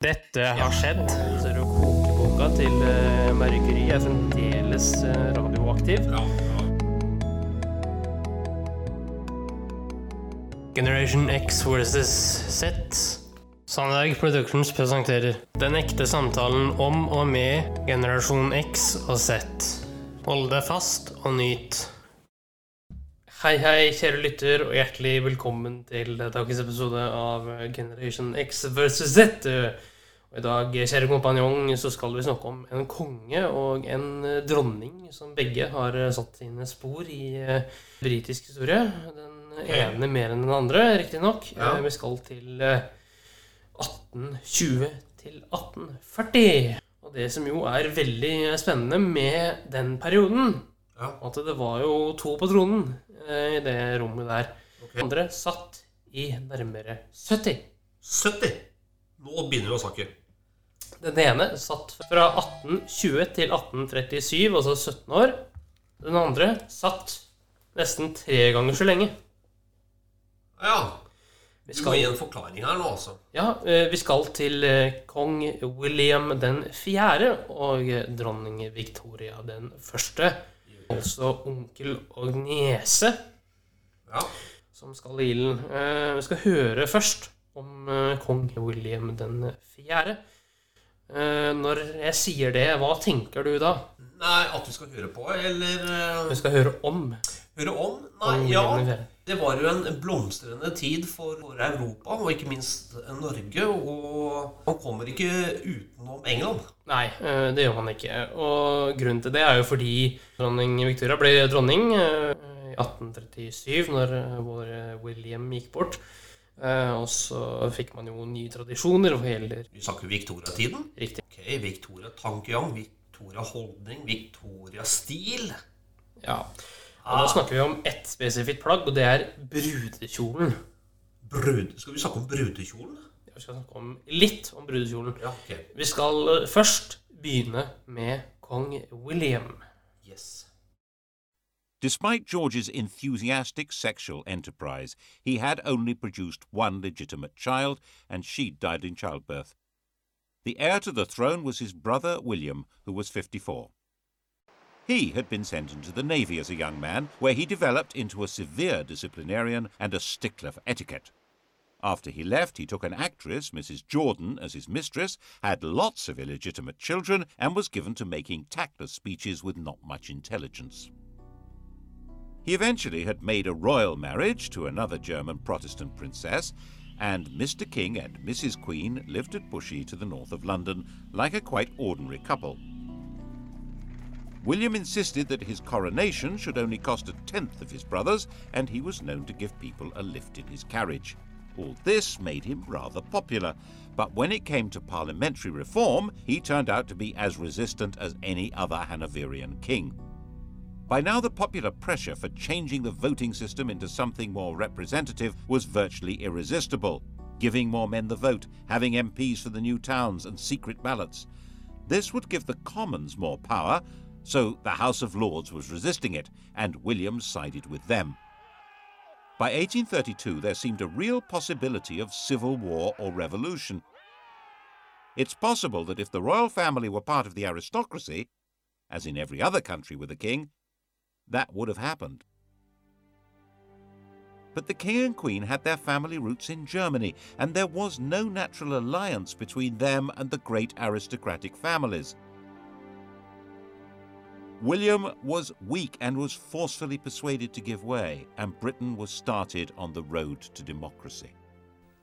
Dette har skjedd. Ser du kokeboka til uh, er fremdeles eh, radioaktiv. Ja, ja. Generation X versus Z. Sandberg Productions presenterer Den ekte samtalen om og med generasjon X og Z. Hold deg fast og nyt. Hei, hei, kjære lytter, og hjertelig velkommen til dagens episode av Generation X versus Z. Og I dag, kjære kompanjong, så skal vi snakke om en konge og en dronning som begge har satt sine spor i uh, britisk historie. Den ene mer enn den andre, riktignok. Ja. Vi skal til uh, 1820 til 1840. Og det som jo er veldig spennende med den perioden, ja. at det var jo to på tronen eh, i det rommet der. Okay. Andre satt i nærmere 70. 70. Nå begynner vi å snakke. Den ene satt fra 1820 til 1837, altså 17 år. Den andre satt nesten tre ganger så lenge. Ja. Vi Du må skal, gi en forklaring her nå, altså. ja, eh, vi skal til eh, kong William den fjerde og eh, dronning Victoria den første. Altså onkel og niese Ja. som skal i ilden. Vi skal høre først om kong William den fjerde. Eh, når jeg sier det, hva tenker du da? Nei, at vi skal høre på, eller Du Vi skal høre om høre om? Nei, om ja. Det var jo en blomstrende tid for Europa, og ikke minst Norge. Og man kommer ikke utenom England. Nei, eh, det gjør man ikke. Og grunnen til det er jo fordi dronning Victoria ble dronning eh, i 1837, når eh, vår William gikk bort. Eh, Og så fikk man jo nye tradisjoner hva gjelder Vi snakker Victoria-tiden. riktig Ok, Victoria-tankegang, Victoria-holdning, Victoria-stil. Ja. Og da snakker vi om ett spesifikt plagg, og det er brudekjolen. Brud... Skal vi snakke om brudekjolen? Ja, Vi skal snakke om litt om brudekjolen. Ja, ok. Vi skal eh, først begynne med kong William. Yes. Despite George's enthusiastic sexual enterprise, he had only produced one legitimate child, and she died in childbirth. The heir to the throne was his brother William, who was 54. He had been sent into the Navy as a young man, where he developed into a severe disciplinarian and a stickler for etiquette. After he left, he took an actress, Mrs. Jordan, as his mistress, had lots of illegitimate children, and was given to making tactless speeches with not much intelligence. He eventually had made a royal marriage to another German Protestant princess, and Mr. King and Mrs. Queen lived at Bushy to the north of London like a quite ordinary couple. William insisted that his coronation should only cost a tenth of his brother's, and he was known to give people a lift in his carriage. All this made him rather popular, but when it came to parliamentary reform, he turned out to be as resistant as any other Hanoverian king. By now, the popular pressure for changing the voting system into something more representative was virtually irresistible, giving more men the vote, having MPs for the new towns, and secret ballots. This would give the Commons more power, so the House of Lords was resisting it, and William sided with them. By 1832, there seemed a real possibility of civil war or revolution. It's possible that if the royal family were part of the aristocracy, as in every other country with a king, that would have happened. But the king and queen had their family roots in Germany, and there was no natural alliance between them and the great aristocratic families. William was weak and was forcefully persuaded to give way, and Britain was started on the road to democracy.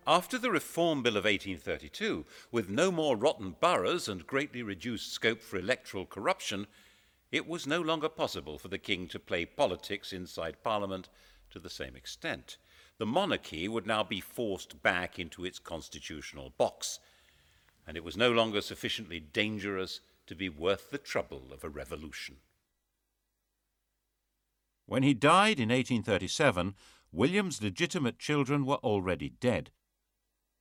After the Reform Bill of 1832, with no more rotten boroughs and greatly reduced scope for electoral corruption, it was no longer possible for the king to play politics inside Parliament to the same extent. The monarchy would now be forced back into its constitutional box, and it was no longer sufficiently dangerous to be worth the trouble of a revolution. When he died in 1837, William's legitimate children were already dead.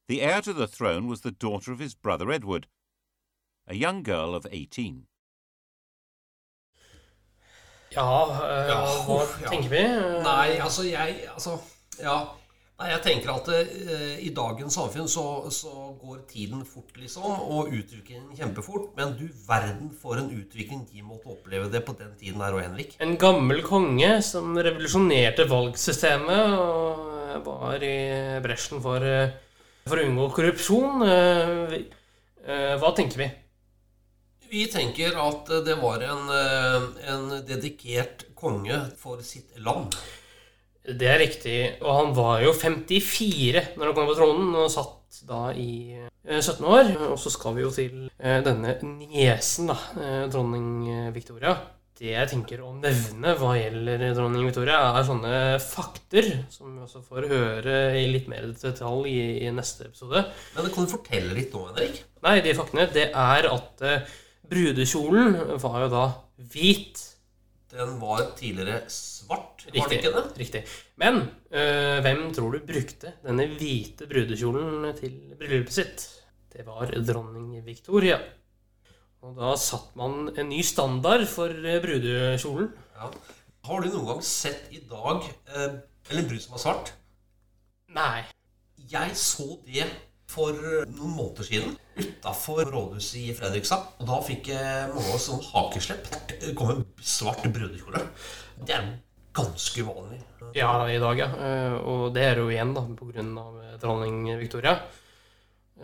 The heir to the throne was the daughter of his brother Edward, a young girl of 18. Ja, øh, Ja, hva tenker vi? Eh, Nei, altså, jeg Altså, ja. Nei, jeg tenker at uh, I dagens samfunn så, så går tiden fort, liksom, og utviklingen kjempefort. Men du verden for en utvikling de måtte oppleve det på den tiden her òg, Henrik. En gammel konge som revolusjonerte valgsystemet og var i bresjen for, for å unngå korrupsjon. Uh, eh, Hva tenker vi? Vi tenker at det var en, eh, en dedikert konge for sitt land. Det er riktig. Og han var jo 54 når han kom på tronen, og satt da i eh, 17 år. Og så skal vi jo til eh, denne niesen, da, eh, dronning eh, Victoria. Det jeg tenker å nevne hva gjelder dronning Victoria, er sånne fakter som vi også får høre i litt mer detalj i, i neste episode. Men kan du fortelle litt nå, Henrik? Nei, de faktene, det er at eh, brudekjolen var jo da hvit. Den var tidligere svart, var det ikke det? Riktig. Men øh, hvem tror du brukte denne hvite brudekjolen til bryllupet sitt? Det var dronning Victoria. Og da satte man en ny standard for øh, brudekjolen. Ja. Har du noen gang sett i dag øh, Eller en brud som var svart? Nei. Jeg så det for noen måneder siden utafor rådhuset i Fredrikstad. Og da fikk mange av oss sånn hakeslepp. Det kom en svart brudekjole. Det er ganske uvanlig. Ja, i dag, ja. Eh, Og det er jo igjen da, av eh, dronning Victoria.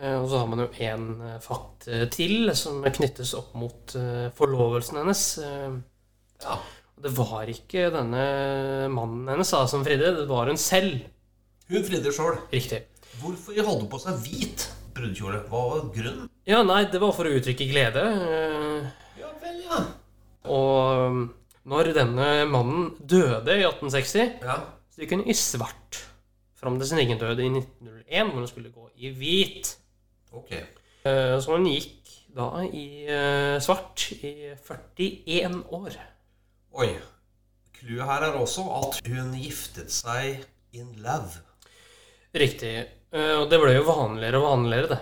Eh, Og så har man jo en eh, fakt eh, til som knyttes opp mot eh, forlovelsen hennes. Eh, Ja. Det var ikke denne mannen hennes da, som fridde, det var hun selv. Hun fridde sjøl. Riktig. Hvorfor hadde hun på seg hvit brudekjole? Hva var grunnen? Ja, nei, det var for å uttrykke glede. Ja vel, ja. Og um, når denne mannen døde i 1860, ja. så gikk hun i svart. Fram til sin egen død i 1901, hvor hun skulle gå i hvit. Ok. Eh, Så hun gikk da i eh, svart i 41 år. Oi. Clouet her er også at hun giftet seg in love. Riktig. Eh, Og det ble jo vanligere og vanligere, det.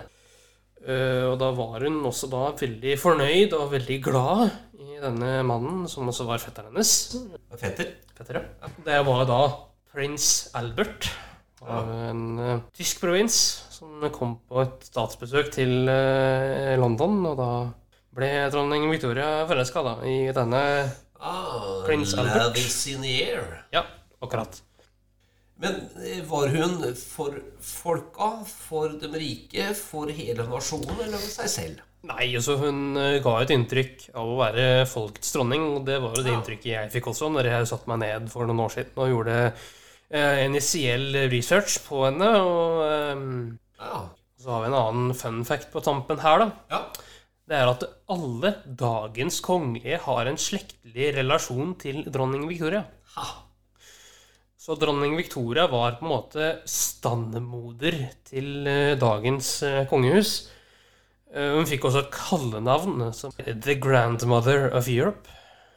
Eh, Og da var hun også da veldig fornøyd og veldig glad i denne mannen, som også var fetteren hennes. Fetter. Fetter, ja. Det var da prins Albert av en eh, tysk provins som kom på et statsbesøk til London, og da ble dronning Victoria forelska i denne Ah, Prins Albert. Love is in the air. Ja, akkurat. Men eh, var hun for folka, for de rike, for hele nasjonen, eller for seg selv? Nei, altså hun eh, ga et inntrykk av å være folkets dronning, og det var jo det inntrykket jeg fikk også når jeg satte meg ned for noen år siden og gjorde eh, initiell research på henne. Og eh, Ja. så har vi en annen fun fact på tampen her, da. ja. Det er at alle dagens kongelige har en slektlig relasjon til dronning Victoria. Ha. Så dronning Victoria var på en måte standmoder til eh, dagens eh, kongehus. Eh, Hun fikk også et kallenavn som The Grandmother of Europe.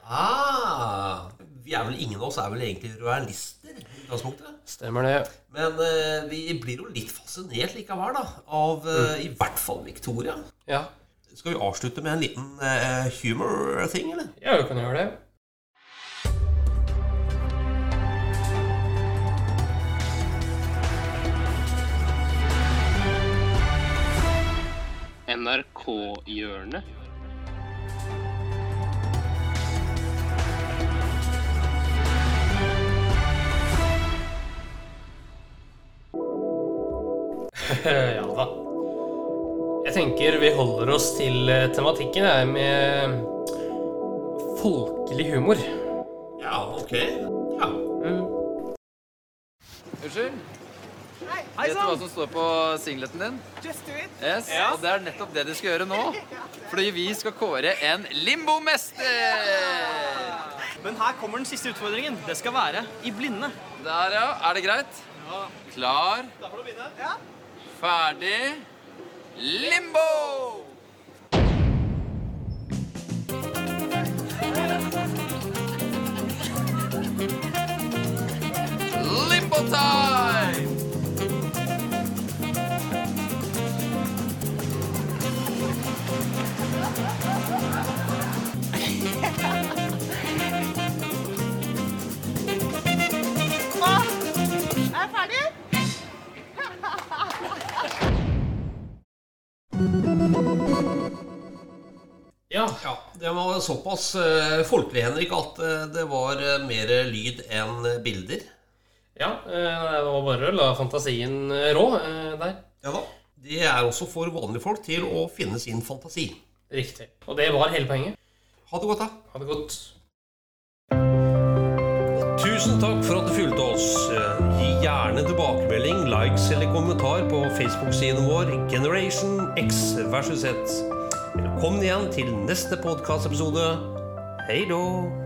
Ah, vi er vel ingen av oss er vel egentlig royalister i utgangspunktet. Stemmer det? Men uh, vi blir jo litt fascinert likevel, da. Av eh, i hvert fall Victoria. Ja, Skal vi avslutte med en liten uh, humor-ting, eller? ja vi kan gjøre det. NRK-hjørnet. ja da. Jeg tenker vi holder oss til eh, tematikken her med folkelig humor. Ja, ok. Ja. Unnskyld? Hei, Vet du hva som står på singleten din? Just do it. Yes, Og det er nettopp det du skal gjøre nå. Fordi vi skal kåre en limbomester! Men her kommer den siste utfordringen. Det skal være i blinde. Der, ja. Er det greit? Ja. Klar, Da får du begynne. Ja. ferdig, limbo! Limbo time! Ja. Ja, Det var såpass eh, folkelig, Henrik, at eh, det var eh, mer lyd enn bilder. ja eh, det var bare å la fantasien rå der. Ja da. Det er også for vanlige folk til å finne sin fantasi. Riktig. Og det var hele poenget. Ha det godt, da. Ha det godt. Tusen takk for at du fulgte oss. Gi gjerne tilbakemelding, likes eller kommentar på Facebook-siden vår Generation X versus Z. Velkommen igjen til neste podkastepisode. Hei då!